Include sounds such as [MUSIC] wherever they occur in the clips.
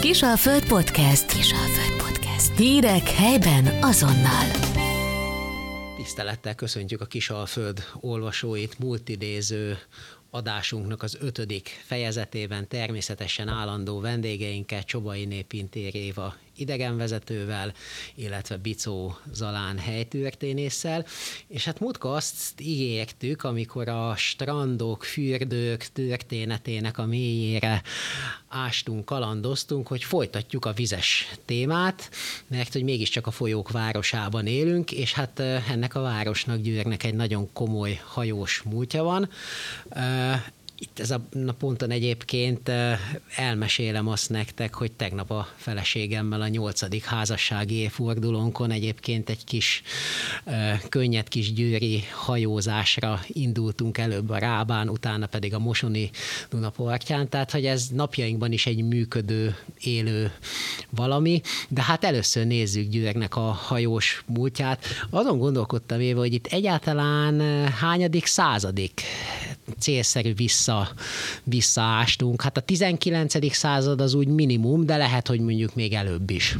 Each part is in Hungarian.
Kisalföld Podcast. Kisalföld Podcast. Hírek helyben azonnal. Tisztelettel köszöntjük a Kisalföld olvasóit, multidéző adásunknak az ötödik fejezetében természetesen állandó vendégeinket Csobai Népintér Éva idegenvezetővel, illetve Bicó Zalán helytörténésszel, és hát múltka azt ígértük, amikor a strandok, fürdők történetének a mélyére ástunk, kalandoztunk, hogy folytatjuk a vizes témát, mert hogy mégiscsak a folyók városában élünk, és hát ennek a városnak, Győrnek egy nagyon komoly hajós múltja van itt ez a, a ponton egyébként elmesélem azt nektek, hogy tegnap a feleségemmel a nyolcadik házassági évfordulónkon egyébként egy kis könnyed kis győri hajózásra indultunk előbb a Rábán, utána pedig a Mosoni Dunapartján, tehát hogy ez napjainkban is egy működő, élő valami, de hát először nézzük Győrnek a hajós múltját. Azon gondolkodtam éve, hogy itt egyáltalán hányadik századik célszerű vissza, visszaástunk. Hát a 19. század az úgy minimum, de lehet, hogy mondjuk még előbb is.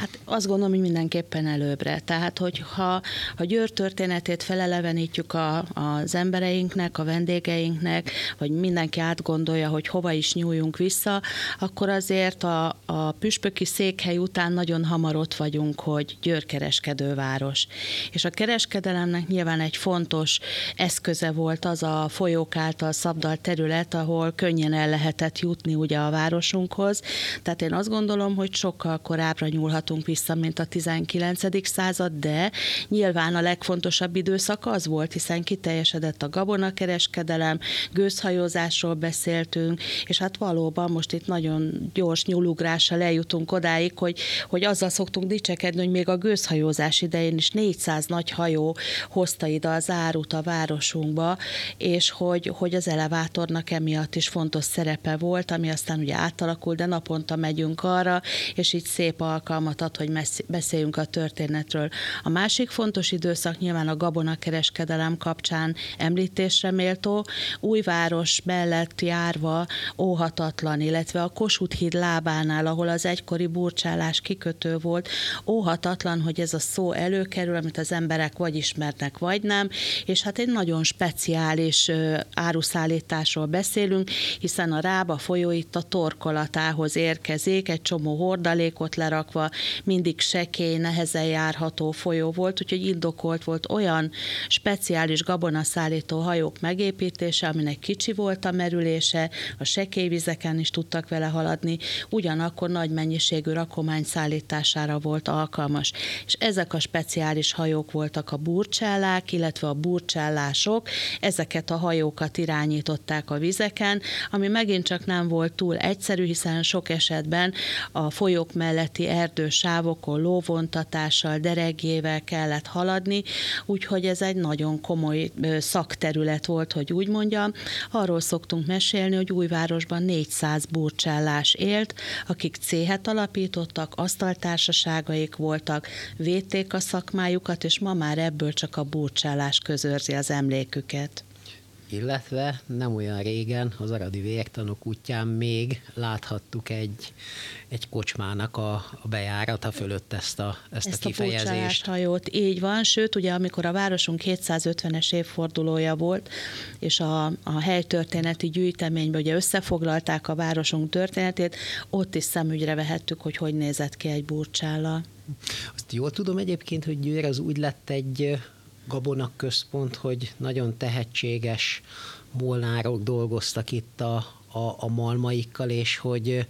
Hát azt gondolom, hogy mindenképpen előbbre. Tehát, hogy ha a Győr történetét felelevenítjük a, az embereinknek, a vendégeinknek, vagy mindenki átgondolja, hogy hova is nyúljunk vissza, akkor azért a, a püspöki székhely után nagyon hamar ott vagyunk, hogy Győr kereskedőváros. És a kereskedelemnek nyilván egy fontos eszköze volt az a folyók által szabdalt terület, ahol könnyen el lehetett jutni ugye a városunkhoz. Tehát én azt gondolom, hogy sokkal korábbra nyúlhat nyúlhatunk vissza, mint a 19. század, de nyilván a legfontosabb időszak az volt, hiszen kiteljesedett a gabonakereskedelem, gőzhajózásról beszéltünk, és hát valóban most itt nagyon gyors nyúlugrással eljutunk odáig, hogy, hogy azzal szoktunk dicsekedni, hogy még a gőzhajózás idején is 400 nagy hajó hozta ide az árut a városunkba, és hogy, hogy az elevátornak emiatt is fontos szerepe volt, ami aztán ugye átalakult, de naponta megyünk arra, és így szép alkalmat alkalmat ad, hogy beszéljünk a történetről. A másik fontos időszak nyilván a gabonakereskedelem kapcsán említésre méltó, újváros mellett járva óhatatlan, illetve a Kossuth híd lábánál, ahol az egykori burcsálás kikötő volt, óhatatlan, hogy ez a szó előkerül, amit az emberek vagy ismernek, vagy nem, és hát egy nagyon speciális áruszállításról beszélünk, hiszen a Rába folyó itt a torkolatához érkezik, egy csomó hordalékot lerakva, mindig sekély, nehezen járható folyó volt, úgyhogy indokolt volt olyan speciális gabonaszállító hajók megépítése, aminek kicsi volt a merülése, a sekély vizeken is tudtak vele haladni, ugyanakkor nagy mennyiségű rakomány szállítására volt alkalmas. És ezek a speciális hajók voltak a burcsellák, illetve a burcsellások, ezeket a hajókat irányították a vizeken, ami megint csak nem volt túl egyszerű, hiszen sok esetben a folyók melletti erdős sávokon lóvontatással, deregjével kellett haladni, úgyhogy ez egy nagyon komoly szakterület volt, hogy úgy mondjam. Arról szoktunk mesélni, hogy Újvárosban 400 burcsellás élt, akik céhet alapítottak, asztaltársaságaik voltak, védték a szakmájukat, és ma már ebből csak a burcsellás közörzi az emléküket illetve nem olyan régen az Aradi Vértanok útján még láthattuk egy, egy kocsmának a, a bejárata fölött ezt a, ezt, ezt a kifejezést. A hajót, így van, sőt, ugye amikor a városunk 750-es évfordulója volt, és a, a helytörténeti gyűjteményben ugye összefoglalták a városunk történetét, ott is szemügyre vehettük, hogy hogy nézett ki egy burcsállal. Azt jól tudom egyébként, hogy Győr az úgy lett egy Gabonak központ, hogy nagyon tehetséges molnárok dolgoztak itt a, a, a malmaikkal, és hogy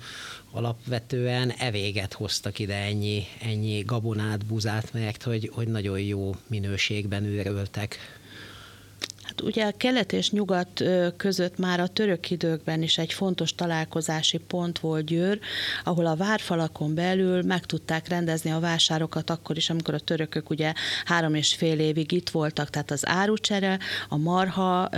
alapvetően evéget hoztak ide ennyi, ennyi gabonát, buzát, mert hogy, hogy nagyon jó minőségben őröltek ugye kelet és nyugat között már a török időkben is egy fontos találkozási pont volt Győr, ahol a várfalakon belül meg tudták rendezni a vásárokat akkor is, amikor a törökök ugye három és fél évig itt voltak, tehát az árucsere, a marha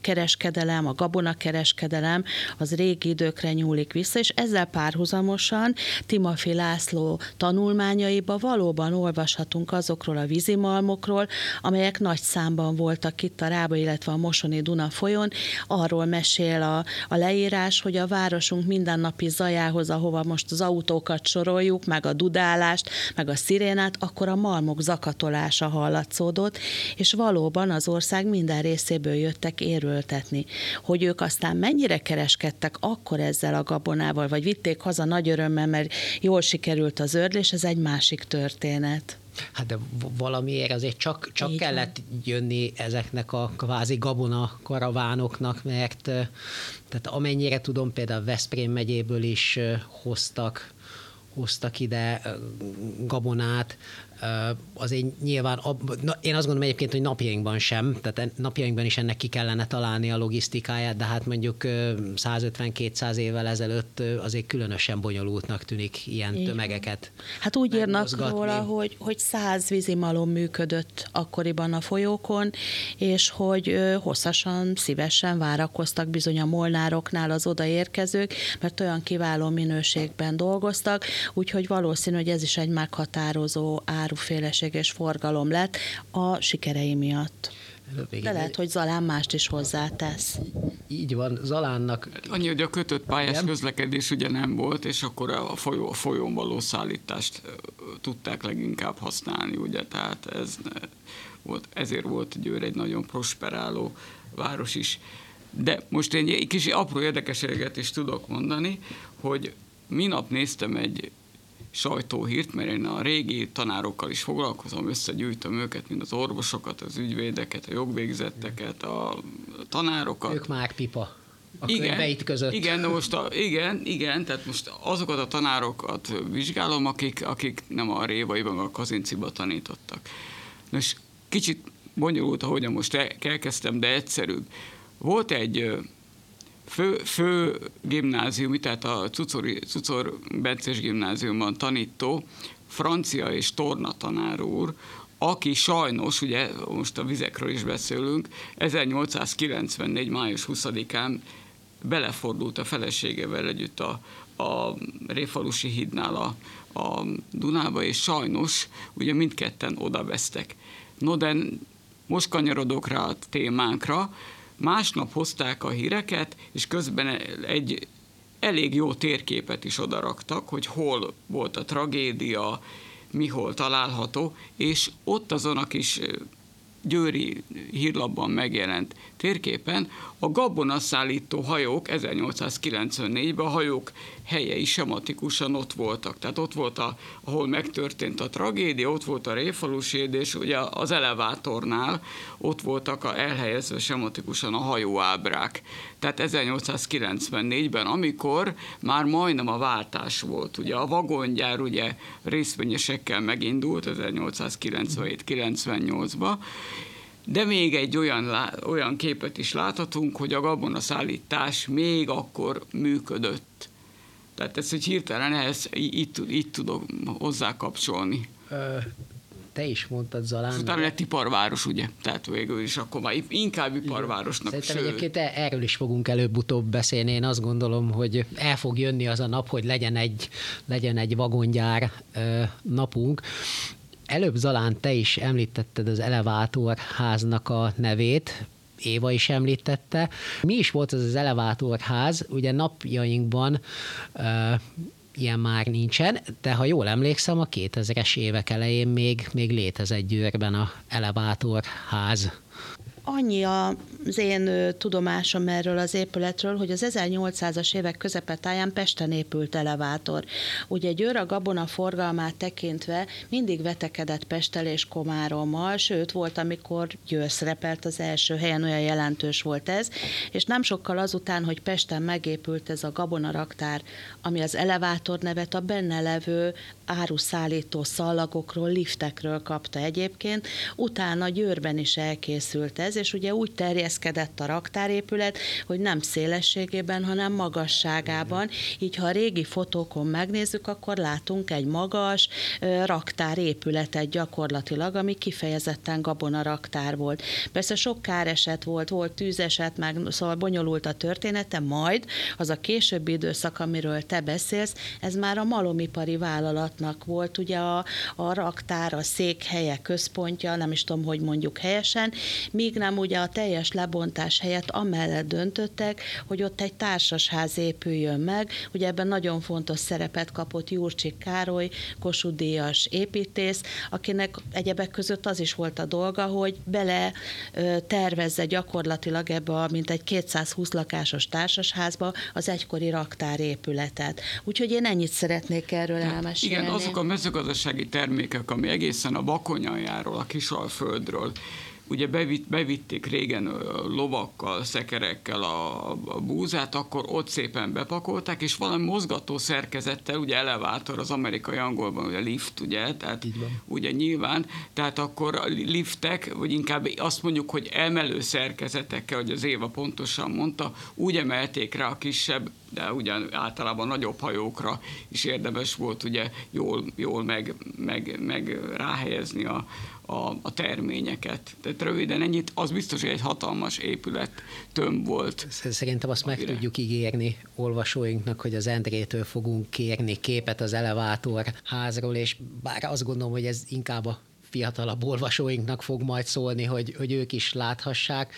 kereskedelem, a gabona kereskedelem az régi időkre nyúlik vissza, és ezzel párhuzamosan Timafi László tanulmányaiba valóban olvashatunk azokról a vízimalmokról, amelyek nagy számban voltak itt a Kába, illetve a Mosoni Duna folyón. Arról mesél a, a leírás, hogy a városunk mindennapi zajához, ahova most az autókat soroljuk, meg a dudálást, meg a szirénát, akkor a malmok zakatolása hallatszódott, és valóban az ország minden részéből jöttek érültetni. Hogy ők aztán mennyire kereskedtek akkor ezzel a gabonával, vagy vitték haza nagy örömmel, mert jól sikerült az ördlés, ez egy másik történet. Hát de valamiért azért csak, csak kellett van. jönni ezeknek a kvázi gabona karavánoknak, mert tehát amennyire tudom, például Veszprém megyéből is hoztak hoztak ide gabonát, azért nyilván, na, én azt gondolom egyébként, hogy napjainkban sem, tehát napjainkban is ennek ki kellene találni a logisztikáját, de hát mondjuk 150-200 évvel ezelőtt azért különösen bonyolultnak tűnik ilyen Igen. tömegeket. Hát úgy írnak róla, hogy, hogy száz vízimalom működött akkoriban a folyókon, és hogy hosszasan, szívesen várakoztak bizony a molnároknál az odaérkezők, mert olyan kiváló minőségben dolgoztak, úgyhogy valószínű, hogy ez is egy meghatározó ár áruféleséges forgalom lett a sikerei miatt. De lehet, hogy Zalán mást is hozzátesz. Így van, Zalánnak... Annyi, hogy a kötött pályás Igen? közlekedés ugye nem volt, és akkor a, folyó, a folyón való szállítást tudták leginkább használni, ugye, tehát ez volt, ezért volt Győr egy nagyon prosperáló város is. De most én egy kis apró érdekeséget is tudok mondani, hogy minap néztem egy sajtóhírt, mert én a régi tanárokkal is foglalkozom, összegyűjtöm őket, mint az orvosokat, az ügyvédeket, a jogvégzetteket, a tanárokat. Ők már pipa a igen, között. Igen, de most a, igen, igen, tehát most azokat a tanárokat vizsgálom, akik, akik nem a Révaiban, a Kazinciba tanítottak. Most kicsit bonyolult, ahogyan most elkezdtem, de egyszerűbb. Volt egy fő, fő gimnáziumi, tehát a Cucor, Cucor Bencés gimnáziumban tanító francia és torna tanár úr, aki sajnos, ugye most a vizekről is beszélünk, 1894. május 20-án belefordult a feleségével együtt a, a Réfalusi hídnál a, a Dunába, és sajnos ugye mindketten oda vesztek. No, de most kanyarodok rá a témánkra, Másnap hozták a híreket, és közben egy elég jó térképet is odaraktak, hogy hol volt a tragédia, mi hol található, és ott azon a kis győri hírlapban megjelent térképen a gabonaszállító hajók 1894-ben a hajók helyei sematikusan ott voltak. Tehát ott volt, a, ahol megtörtént a tragédia, ott volt a réfaluséd, és ugye az elevátornál ott voltak a, elhelyezve sematikusan a hajóábrák. Tehát 1894-ben, amikor már majdnem a váltás volt, ugye a vagongyár ugye részvényesekkel megindult 1897-98-ba, de még egy olyan, olyan képet is láthatunk, hogy a gabonaszállítás még akkor működött. Tehát ez, hogy hirtelen ehhez így, így tudok hozzá kapcsolni. te is mondtad Zalán. Utána lett iparváros, ugye? Tehát végül is akkor már inkább iparvárosnak. Szerintem sőt. egyébként e- erről is fogunk előbb-utóbb beszélni. Én azt gondolom, hogy el fog jönni az a nap, hogy legyen egy, legyen egy vagongyár napunk. Előbb Zalán, te is említetted az elevátorháznak a nevét, Éva is említette. Mi is volt ez az elevátorház? Ugye napjainkban uh, ilyen már nincsen, de ha jól emlékszem, a 2000-es évek elején még, még létezett Győrben a elevátorház. Annyi az én tudomásom erről az épületről, hogy az 1800-as évek közepetáján Pesten épült elevátor. Ugye Győr a gabona forgalmát tekintve mindig vetekedett Pestel és Komárommal, sőt volt, amikor Győr szerepelt az első helyen, olyan jelentős volt ez, és nem sokkal azután, hogy Pesten megépült ez a gabona raktár, ami az elevátor nevet a benne levő áruszállító szallagokról, liftekről kapta egyébként, utána Győrben is elkészült ez, és ugye úgy terjeszkedett a raktárépület, hogy nem szélességében, hanem magasságában, így ha a régi fotókon megnézzük, akkor látunk egy magas raktárépületet gyakorlatilag, ami kifejezetten gabona raktár volt. Persze sok káreset volt, volt tűzeset, meg szóval bonyolult a története, majd az a későbbi időszak, amiről te beszélsz, ez már a malomipari vállalat vállalatnak volt ugye a, a raktár, a székhelye, központja, nem is tudom, hogy mondjuk helyesen, míg nem ugye a teljes lebontás helyett amellett döntöttek, hogy ott egy társasház épüljön meg. Ugye ebben nagyon fontos szerepet kapott Jurcsik Károly, Kossuth Díjas építész, akinek egyebek között az is volt a dolga, hogy bele tervezze gyakorlatilag ebbe a mintegy 220 lakásos társasházba az egykori raktárépületet. Úgyhogy én ennyit szeretnék erről elmesélni. Igen, azok a mezőgazdasági termékek, ami egészen a Bakonyanjáról, a Kisalföldről ugye bevitt, bevitték régen lovakkal, szekerekkel a, a búzát, akkor ott szépen bepakolták, és valami mozgató szerkezettel, ugye elevátor az amerikai angolban, ugye lift, ugye, tehát ugye nyilván, tehát akkor a liftek, vagy inkább azt mondjuk, hogy emelő szerkezetekkel, hogy az Éva pontosan mondta, úgy emelték rá a kisebb de ugyan általában nagyobb hajókra is érdemes volt ugye jól, jól meg, meg, meg ráhelyezni a, a, a terményeket. Tehát röviden ennyit, az biztos, hogy egy hatalmas épület tömb volt. Szerintem azt amire... meg tudjuk ígérni olvasóinknak, hogy az Endrétől fogunk kérni képet az elevátor házról, és bár azt gondolom, hogy ez inkább a fiatalabb olvasóinknak fog majd szólni, hogy, hogy ők is láthassák,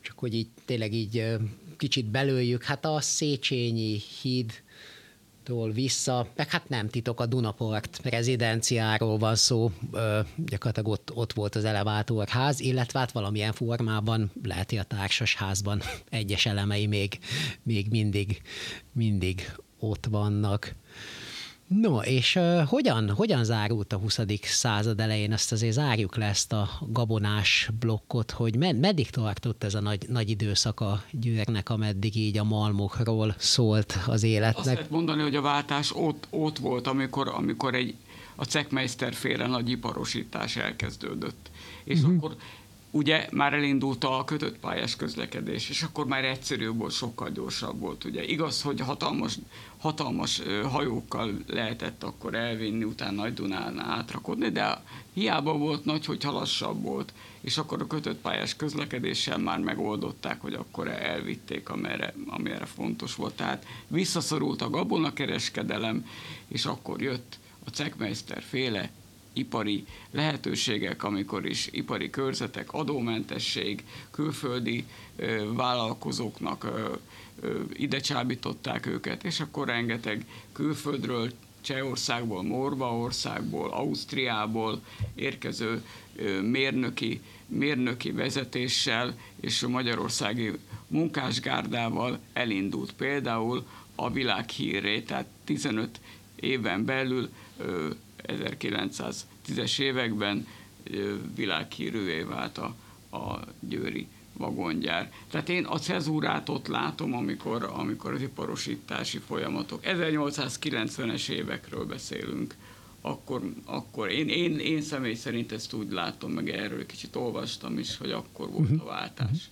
csak hogy így tényleg így kicsit belőjük, hát a Széchenyi híd tól vissza, meg hát nem titok, a Dunaport rezidenciáról van szó, gyakorlatilag ott, ott volt az elevátorház, illetve hát valamilyen formában lehet, hogy a társasházban egyes elemei még, még mindig, mindig ott vannak. No, és uh, hogyan, hogyan zárult a 20. század elején? Azt azért zárjuk le ezt a gabonás blokkot, hogy med- meddig tartott ez a nagy, nagy időszak a győrnek, ameddig így a malmokról szólt az életnek? Azt lehet mondani, hogy a váltás ott, ott volt, amikor, amikor egy, a Cekmeister féle nagy iparosítás elkezdődött. És uh-huh. akkor ugye már elindult a kötött pályás közlekedés, és akkor már egyszerűbb volt, sokkal gyorsabb volt. Ugye igaz, hogy hatalmas, hatalmas hajókkal lehetett akkor elvinni, utána Nagy Dunán átrakodni, de hiába volt nagy, hogy lassabb volt, és akkor a kötött pályás közlekedéssel már megoldották, hogy akkor elvitték, amire, amire fontos volt. Tehát visszaszorult a gabonakereskedelem, és akkor jött a Cekmeister féle ipari lehetőségek, amikor is ipari körzetek, adómentesség, külföldi vállalkozóknak ide csábították őket, és akkor rengeteg külföldről, Csehországból, Morvaországból, Ausztriából érkező mérnöki, mérnöki vezetéssel és a magyarországi munkásgárdával elindult. Például a világhírré, tehát 15 éven belül 1910-es években világhírűvé vált a, a győri vagongyár. Tehát én a cezúrát ott látom, amikor, amikor az iparosítási folyamatok, 1890-es évekről beszélünk, akkor, akkor én, én, én személy szerint ezt úgy látom, meg erről kicsit olvastam is, hogy akkor volt a váltás.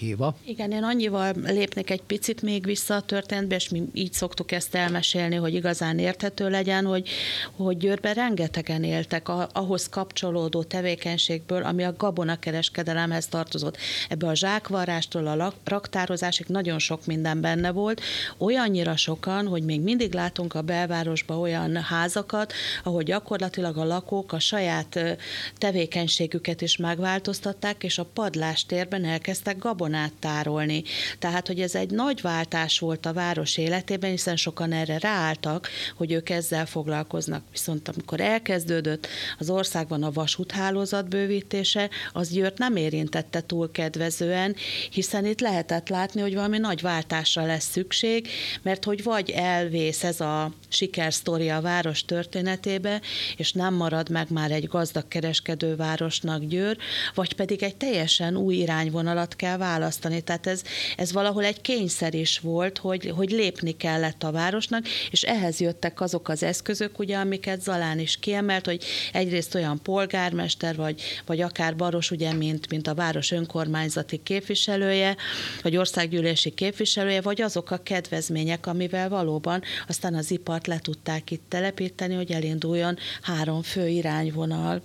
Éva. Igen, én annyival lépnék egy picit még vissza a történetbe, és mi így szoktuk ezt elmesélni, hogy igazán érthető legyen, hogy, hogy Győrben rengetegen éltek a, ahhoz kapcsolódó tevékenységből, ami a gabonakereskedelemhez tartozott. Ebbe a zsákvarástól a raktározásig nagyon sok minden benne volt, olyannyira sokan, hogy még mindig látunk a belvárosban olyan házakat, ahol gyakorlatilag a lakók a saját tevékenységüket is megváltoztatták, és a padlástérben elkezdtek gabonát gabonát tárolni. Tehát, hogy ez egy nagy váltás volt a város életében, hiszen sokan erre ráálltak, hogy ők ezzel foglalkoznak. Viszont amikor elkezdődött az országban a vasúthálózat bővítése, az Győrt nem érintette túl kedvezően, hiszen itt lehetett látni, hogy valami nagy váltásra lesz szükség, mert hogy vagy elvész ez a sikersztori a város történetébe, és nem marad meg már egy gazdag kereskedő városnak Győr, vagy pedig egy teljesen új irányvonalat kell választani. Tehát ez, ez valahol egy kényszer is volt, hogy, hogy lépni kellett a városnak, és ehhez jöttek azok az eszközök, ugye, amiket Zalán is kiemelt, hogy egyrészt olyan polgármester, vagy, vagy akár Baros, ugye, mint, mint a város önkormányzati képviselője, vagy országgyűlési képviselője, vagy azok a kedvezmények, amivel valóban aztán az ipart le tudták itt telepíteni, hogy elinduljon három fő irányvonal.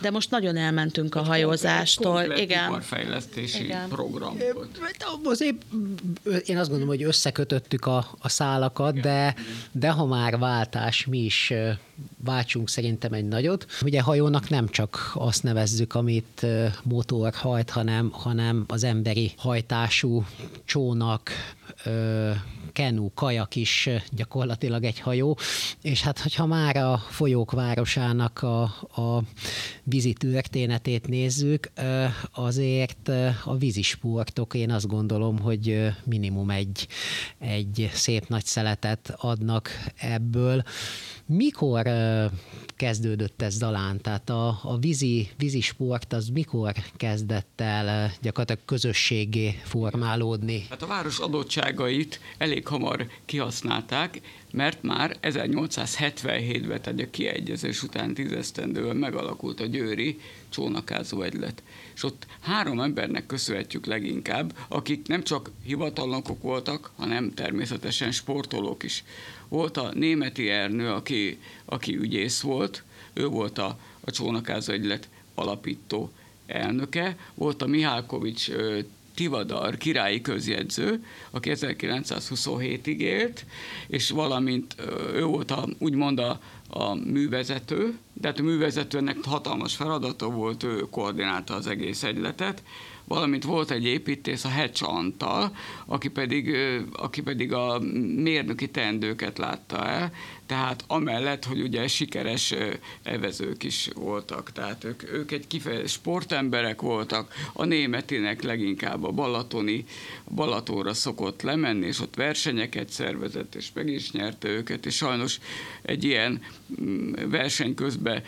De most nagyon elmentünk a hajózástól. Komplet Igen. iparfejlesztési Igen. program volt. Azért én azt gondolom, hogy összekötöttük a, a szálakat, de, de ha már váltás, mi is váltsunk szerintem egy nagyot. Ugye hajónak nem csak azt nevezzük, amit motor hajt, hanem, hanem az emberi hajtású csónak, ö, kenu, kajak is gyakorlatilag egy hajó, és hát hogyha már a folyók városának a, a vízi történetét nézzük, azért a vízisportok én azt gondolom, hogy minimum egy, egy szép nagy szeletet adnak ebből. Mikor kezdődött ez Dalán? Tehát a, a vízi, vízi sport az mikor kezdett el gyakorlatilag közösségé formálódni? Hát a város adottságait elég hamar kihasználták, mert már 1877-ben, tehát a kiegyezés után tízesztendően megalakult a győri csónakázó egylet. És ott három embernek köszönhetjük leginkább, akik nem csak hivatalnokok voltak, hanem természetesen sportolók is. Volt a németi Ernő, aki, aki ügyész volt, ő volt a, a csónakázó egylet alapító elnöke, volt a Mihálkovics ö, Tivadar királyi közjegyző, aki 1927-ig élt, és valamint ő volt a, úgymond a, a művezető, de hát a művezetőnek hatalmas feladata volt, ő koordinálta az egész egyletet, valamint volt egy építész, a Hecs Antal, aki pedig, aki pedig a mérnöki teendőket látta el, tehát amellett, hogy ugye sikeres evezők is voltak, tehát ők, ők egy kifejezett sportemberek voltak, a németinek leginkább a balatoni, a Balatóra szokott lemenni, és ott versenyeket szervezett, és meg is nyerte őket, és sajnos egy ilyen mm, verseny közben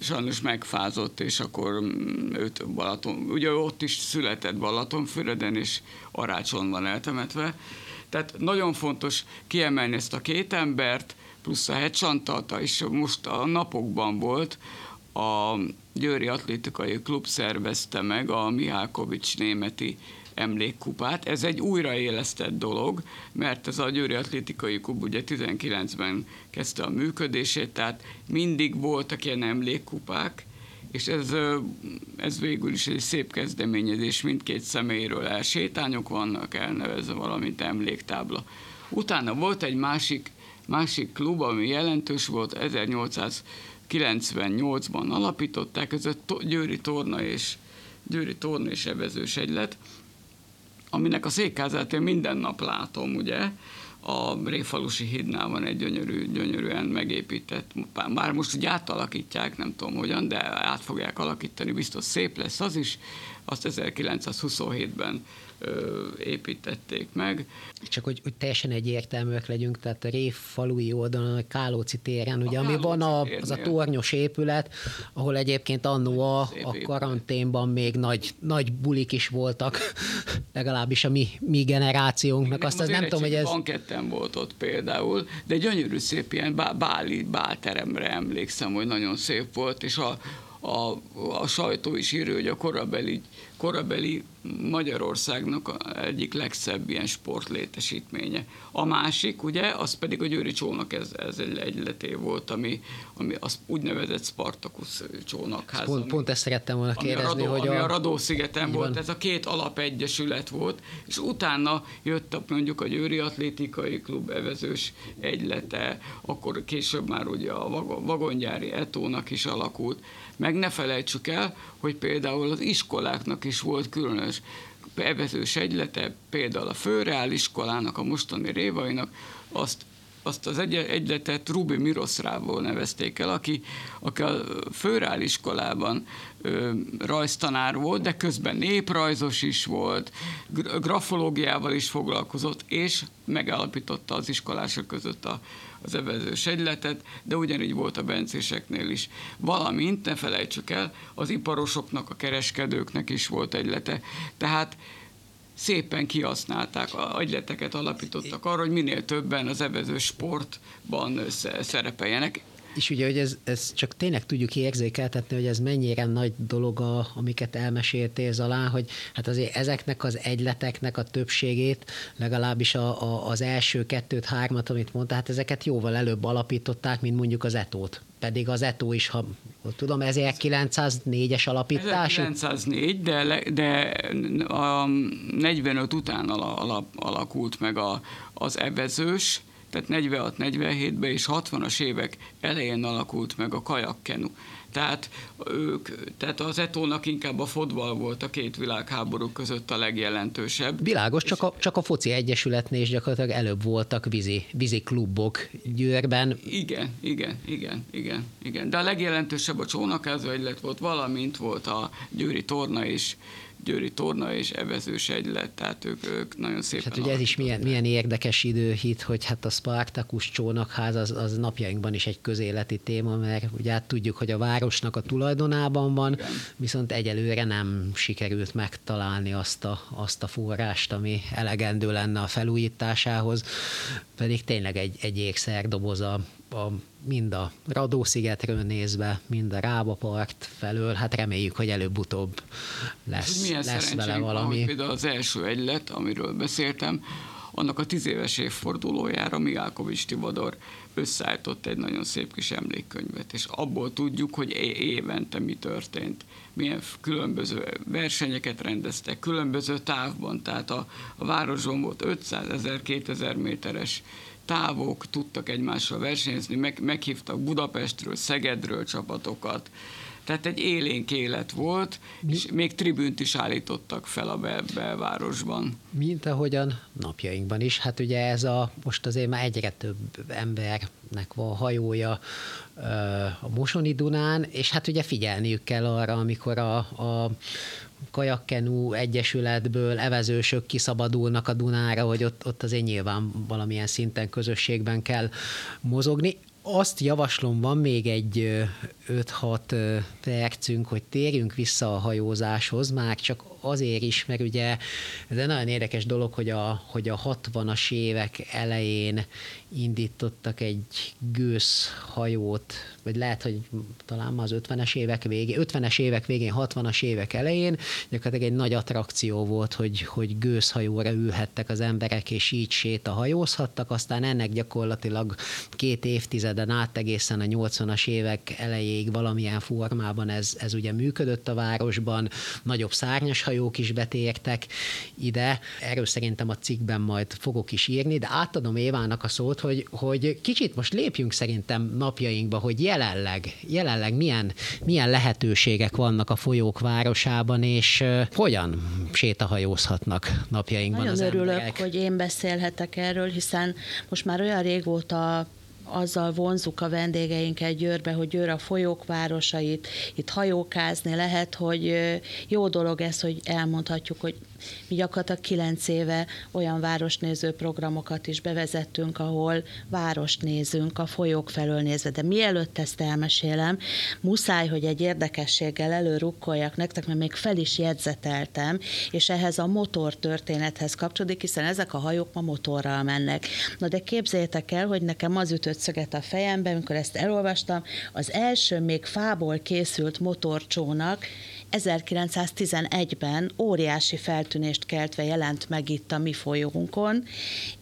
sajnos megfázott, és akkor mm, őt Balaton, ugye ott is született Balatonfüreden, és Arácson van eltemetve, tehát nagyon fontos kiemelni ezt a két embert, plusz a hegysantalta, és most a napokban volt, a Győri Atlétikai Klub szervezte meg a Mihálkovics németi emlékkupát. Ez egy újraélesztett dolog, mert ez a Győri Atlétikai Klub ugye 19-ben kezdte a működését, tehát mindig voltak ilyen emlékkupák, és ez, ez végül is egy szép kezdeményezés, mindkét személyről elsétányok vannak elnevezve, valamint emléktábla. Utána volt egy másik, másik klub, ami jelentős volt, 1898-ban alapították, ez a Győri Torna és Győri Torna és Evezős Egylet, aminek a székházát én minden nap látom, ugye, a Réfalusi hídnál van egy gyönyörű, gyönyörűen megépített, már most ugye átalakítják, nem tudom hogyan, de át fogják alakítani, biztos szép lesz az is, azt 1927-ben ö, építették meg. Csak hogy, hogy teljesen egyértelműek legyünk, tehát a Rév falui oldalon, a Kálóci téren, ugye, ami van a, Kálóci az a tornyos épület, ahol egyébként annó a, a karanténban még nagy, nagy bulik is voltak, [LAUGHS] legalábbis a mi, mi generációnknak. Azt az nem tudom, hogy ez... Banketten volt ott például, de gyönyörű szép ilyen bá- báli, bálteremre emlékszem, hogy nagyon szép volt, és a, a, a sajtó is írja, hogy a korabeli, korabeli Magyarországnak a egyik legszebb ilyen sportlétesítménye. A másik, ugye, az pedig a Győri csónak, ez, ez egy egyleté volt, ami, ami az úgynevezett Spartacus csónakház. Pont, ami- pont ezt szerettem volna ami a, kérdezni, Radó, hogy ami a... Radó-szigeten volt, van. ez a két alapegyesület volt, és utána jött a, mondjuk a Győri Atlétikai Klub evezős egylete, akkor később már ugye a vago- vagongyári etónak is alakult. Meg ne felejtsük el, hogy például az iskoláknak is volt különös evezős egylete, például a Főreál iskolának, a mostani Révainak, azt azt az egy, egyletet Rubi Miroszrából nevezték el, aki, aki a Főrál iskolában ö, rajztanár volt, de közben néprajzos is volt, gra- grafológiával is foglalkozott, és megállapította az iskolások között a, az evezős egyletet, de ugyanígy volt a bencéseknél is. Valamint, ne felejtsük el, az iparosoknak, a kereskedőknek is volt egylete. Tehát szépen kihasználták, agyleteket alapítottak arra, hogy minél többen az evező sportban sze- szerepeljenek. És ugye, hogy ez, ez csak tényleg tudjuk érzékeltetni, hogy ez mennyire nagy dolog, a, amiket elmeséltél alá, hogy hát azért ezeknek az egyleteknek a többségét, legalábbis a, a, az első kettőt, hármat, amit mondta, hát ezeket jóval előbb alapították, mint mondjuk az etót. Pedig az etó is, ha tudom, 1904-es alapítás. 1904, de, de a 45 után alakult meg a, az evezős, tehát 46-47-ben és 60-as évek elején alakult meg a kajakkenu. Tehát, ők, tehát az etónak inkább a fotball volt a két világháború között a legjelentősebb. Világos, csak a, csak a foci egyesületnél is gyakorlatilag előbb voltak vízi, vízi klubok Győrben. Igen, igen, igen, igen, igen. De a legjelentősebb a csónakázó egylet volt, valamint volt a Győri torna is, Győri Torna és Evezős egylet, tehát ők, ők nagyon szépen... Hát ugye ez is milyen, milyen érdekes időhit, hogy hát a Spartakus csónakház az, az napjainkban is egy közéleti téma, mert ugye hát tudjuk, hogy a városnak a tulajdonában van, Igen. viszont egyelőre nem sikerült megtalálni azt a, azt a forrást, ami elegendő lenne a felújításához, pedig tényleg egy, egy ékszerdoboz a, a mind a Radó-szigetről nézve, mind a Rába part felől, hát reméljük, hogy előbb-utóbb lesz, milyen lesz vele valami. Van, például az első egylet, amiről beszéltem, annak a tíz éves évfordulójára Miálkovics Tibador összeállított egy nagyon szép kis emlékkönyvet, és abból tudjuk, hogy évente mi történt, milyen különböző versenyeket rendeztek, különböző távban, tehát a, a városban volt 500 ezer, 2000 méteres távok tudtak egymással versenyezni, meg, meghívtak Budapestről, Szegedről csapatokat, tehát egy élénk élet volt, Mi? és még tribünt is állítottak fel a bel- belvárosban. Mint ahogyan napjainkban is. Hát ugye ez a, most azért már egyre több embernek van hajója a Mosoni Dunán, és hát ugye figyelniük kell arra, amikor a, a kajakkenú egyesületből evezősök kiszabadulnak a Dunára, hogy ott, ott azért nyilván valamilyen szinten közösségben kell mozogni. Azt javaslom, van még egy 5-6 percünk, hogy térjünk vissza a hajózáshoz, már csak azért is, mert ugye ez egy nagyon érdekes dolog, hogy a, hogy a 60-as évek elején indítottak egy gőzhajót, vagy lehet, hogy talán az 50-es évek végén, 50-es évek végén, 60-as évek elején, gyakorlatilag egy nagy attrakció volt, hogy, hogy gőzhajóra ülhettek az emberek, és így sétahajózhattak, aztán ennek gyakorlatilag két évtizeden át egészen a 80-as évek elejéig valamilyen formában ez, ez ugye működött a városban, nagyobb szárnyas hajók is betértek ide, erről szerintem a cikkben majd fogok is írni, de átadom Évának a szót, hogy, hogy kicsit most lépjünk szerintem napjainkba, hogy jelenleg, jelenleg milyen, milyen lehetőségek vannak a folyók városában, és hogyan sétahajózhatnak napjainkban Nagyon az örülök, emberek. hogy én beszélhetek erről, hiszen most már olyan régóta azzal vonzuk a vendégeinket Győrbe, hogy Győr a folyók városait, itt hajókázni lehet, hogy jó dolog ez, hogy elmondhatjuk, hogy mi gyakorlatilag kilenc éve olyan városnéző programokat is bevezettünk, ahol várost nézünk, a folyók felől nézve. De mielőtt ezt elmesélem, muszáj, hogy egy érdekességgel előrukkoljak nektek, mert még fel is jegyzeteltem, és ehhez a motor történethez kapcsolódik, hiszen ezek a hajók ma motorral mennek. Na de képzeljétek el, hogy nekem az ütött szöget a fejembe, amikor ezt elolvastam, az első még fából készült motorcsónak 1911-ben óriási feltűnést keltve jelent meg itt a mi folyónkon,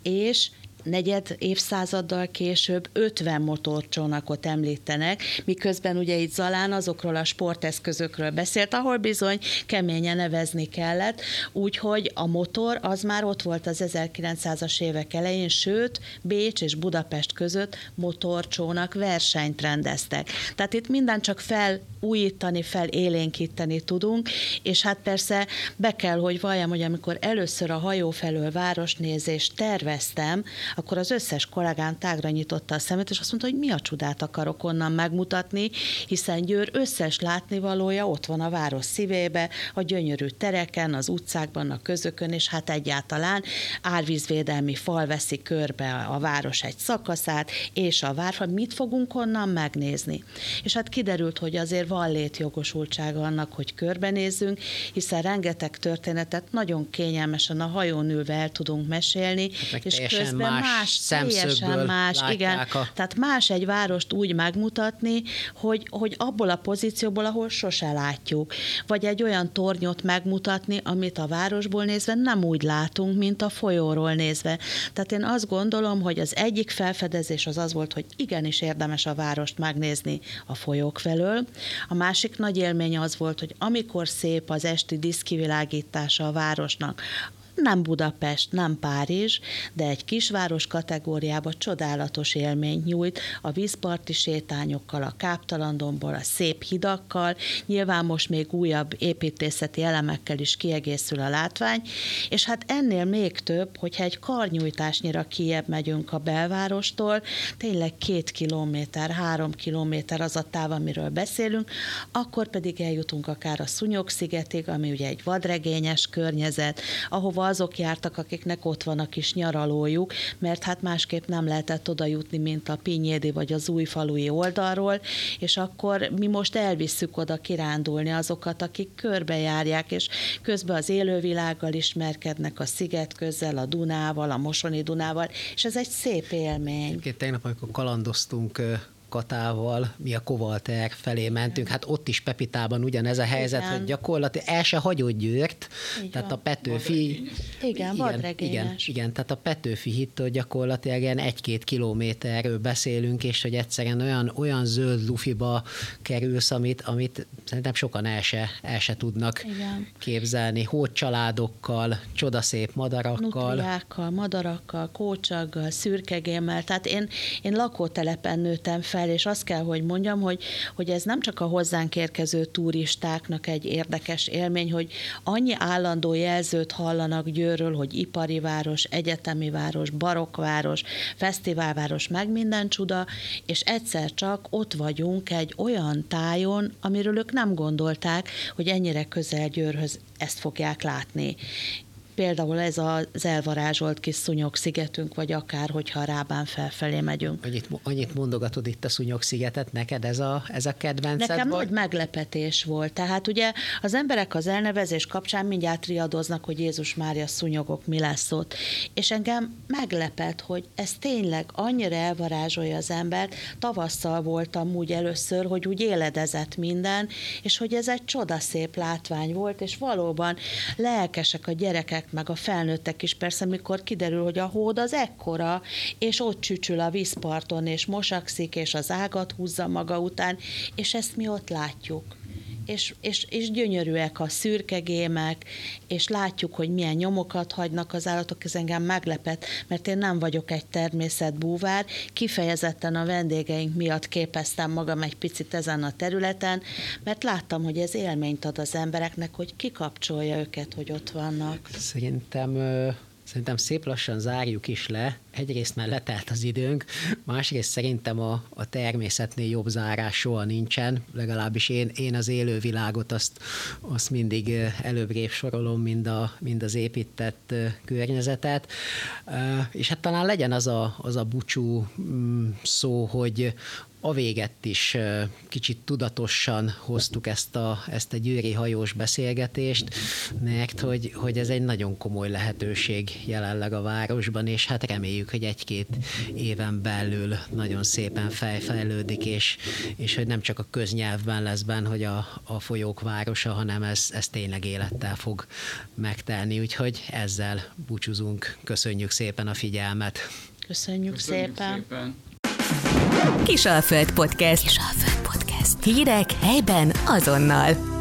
és negyed évszázaddal később 50 motorcsónakot említenek, miközben ugye itt Zalán azokról a sporteszközökről beszélt, ahol bizony keményen nevezni kellett, úgyhogy a motor az már ott volt az 1900-as évek elején, sőt Bécs és Budapest között motorcsónak versenyt rendeztek. Tehát itt minden csak felújítani, felélénkíteni tudunk, és hát persze be kell, hogy valljam, hogy amikor először a hajó felől városnézést terveztem, akkor az összes kollégám tágra nyitotta a szemét, és azt mondta, hogy mi a csodát akarok onnan megmutatni, hiszen Győr összes látnivalója ott van a város szívébe, a gyönyörű tereken, az utcákban, a közökön, és hát egyáltalán árvízvédelmi fal veszi körbe a város egy szakaszát, és a várfa, mit fogunk onnan megnézni? És hát kiderült, hogy azért van létjogosultsága annak, hogy körbenézzünk, hiszen rengeteg történetet nagyon kényelmesen a hajón ülve el tudunk mesélni, hát és közben más más, teljesen más, igen. A... Tehát más egy várost úgy megmutatni, hogy, hogy abból a pozícióból, ahol sose látjuk. Vagy egy olyan tornyot megmutatni, amit a városból nézve nem úgy látunk, mint a folyóról nézve. Tehát én azt gondolom, hogy az egyik felfedezés az az volt, hogy igenis érdemes a várost megnézni a folyók felől. A másik nagy élmény az volt, hogy amikor szép az esti diszkivilágítása a városnak, nem Budapest, nem Párizs, de egy kisváros kategóriába csodálatos élményt nyújt a vízparti sétányokkal, a káptalandomból, a szép hidakkal, nyilván most még újabb építészeti elemekkel is kiegészül a látvány, és hát ennél még több, hogyha egy karnyújtásnyira kiebb megyünk a belvárostól, tényleg két kilométer, három kilométer az a táv, amiről beszélünk, akkor pedig eljutunk akár a Szúnyog-szigetig, ami ugye egy vadregényes környezet, ahova azok jártak, akiknek ott van a kis nyaralójuk, mert hát másképp nem lehetett oda jutni, mint a Pinyédi vagy az újfalui oldalról, és akkor mi most elvisszük oda kirándulni azokat, akik körbejárják, és közben az élővilággal ismerkednek a sziget közzel, a Dunával, a Mosoni Dunával, és ez egy szép élmény. Két tegnap, amikor kalandoztunk Katával, mi a Kovalter felé mentünk, hát ott is Pepitában ugyanez a helyzet, igen. hogy gyakorlatilag el se hagyott Győrt, igen. tehát a Petőfi... Igen, igen, igen, igen, tehát a Petőfi hittől gyakorlatilag ilyen egy-két kilométerről beszélünk, és hogy egyszerűen olyan, olyan zöld lufiba kerülsz, amit, amit szerintem sokan el se, el se tudnak igen. képzelni. Hót családokkal, csodaszép madarakkal. Nutriákkal, madarakkal, kócsaggal, szürkegémmel, tehát én, én lakótelepen nőttem fel, fel, és azt kell, hogy mondjam, hogy, hogy ez nem csak a hozzánk érkező turistáknak egy érdekes élmény, hogy annyi állandó jelzőt hallanak Győrről, hogy ipari város, egyetemi város, barokváros, fesztiválváros, meg minden csuda, és egyszer csak ott vagyunk egy olyan tájon, amiről ők nem gondolták, hogy ennyire közel Győrhöz ezt fogják látni például ez az elvarázsolt kis szúnyog-szigetünk, vagy akár, hogyha a Rábán felfelé megyünk. Annyit, annyit mondogatod itt a szúnyog-szigetet, neked ez a, ez a kedvenced Nekem nagy meglepetés volt. Tehát ugye az emberek az elnevezés kapcsán mindjárt riadoznak, hogy Jézus Mária szúnyogok mi lesz ott. És engem meglepett, hogy ez tényleg annyira elvarázsolja az embert. Tavasszal voltam úgy először, hogy úgy éledezett minden, és hogy ez egy csodaszép látvány volt, és valóban lelkesek a gyerekek meg a felnőttek is persze, mikor kiderül, hogy a hód az ekkora, és ott csücsül a vízparton, és mosakszik, és az ágat húzza maga után, és ezt mi ott látjuk és, és, és gyönyörűek a szürkegémek, és látjuk, hogy milyen nyomokat hagynak az állatok, ez engem meglepet, mert én nem vagyok egy természetbúvár, kifejezetten a vendégeink miatt képeztem magam egy picit ezen a területen, mert láttam, hogy ez élményt ad az embereknek, hogy kikapcsolja őket, hogy ott vannak. Szerintem Szerintem szép lassan zárjuk is le. Egyrészt már letelt az időnk, másrészt szerintem a, a természetnél jobb zárás soha nincsen, legalábbis én, én az élővilágot azt, azt mindig előbbrébb sorolom, mind, a, mind az épített környezetet. És hát talán legyen az a, az a búcsú mm, szó, hogy, a véget is kicsit tudatosan hoztuk ezt a, ezt a győri hajós beszélgetést, mert hogy, hogy ez egy nagyon komoly lehetőség jelenleg a városban, és hát reméljük, hogy egy-két éven belül nagyon szépen fejfejlődik, és, és hogy nem csak a köznyelvben lesz benne, hogy a, a folyók városa, hanem ez, ez tényleg élettel fog megtelni, úgyhogy ezzel búcsúzunk. Köszönjük szépen a figyelmet! Köszönjük, Köszönjük szépen! szépen. Kisalföld Podcast. Kisalföld Podcast. Hírek helyben azonnal.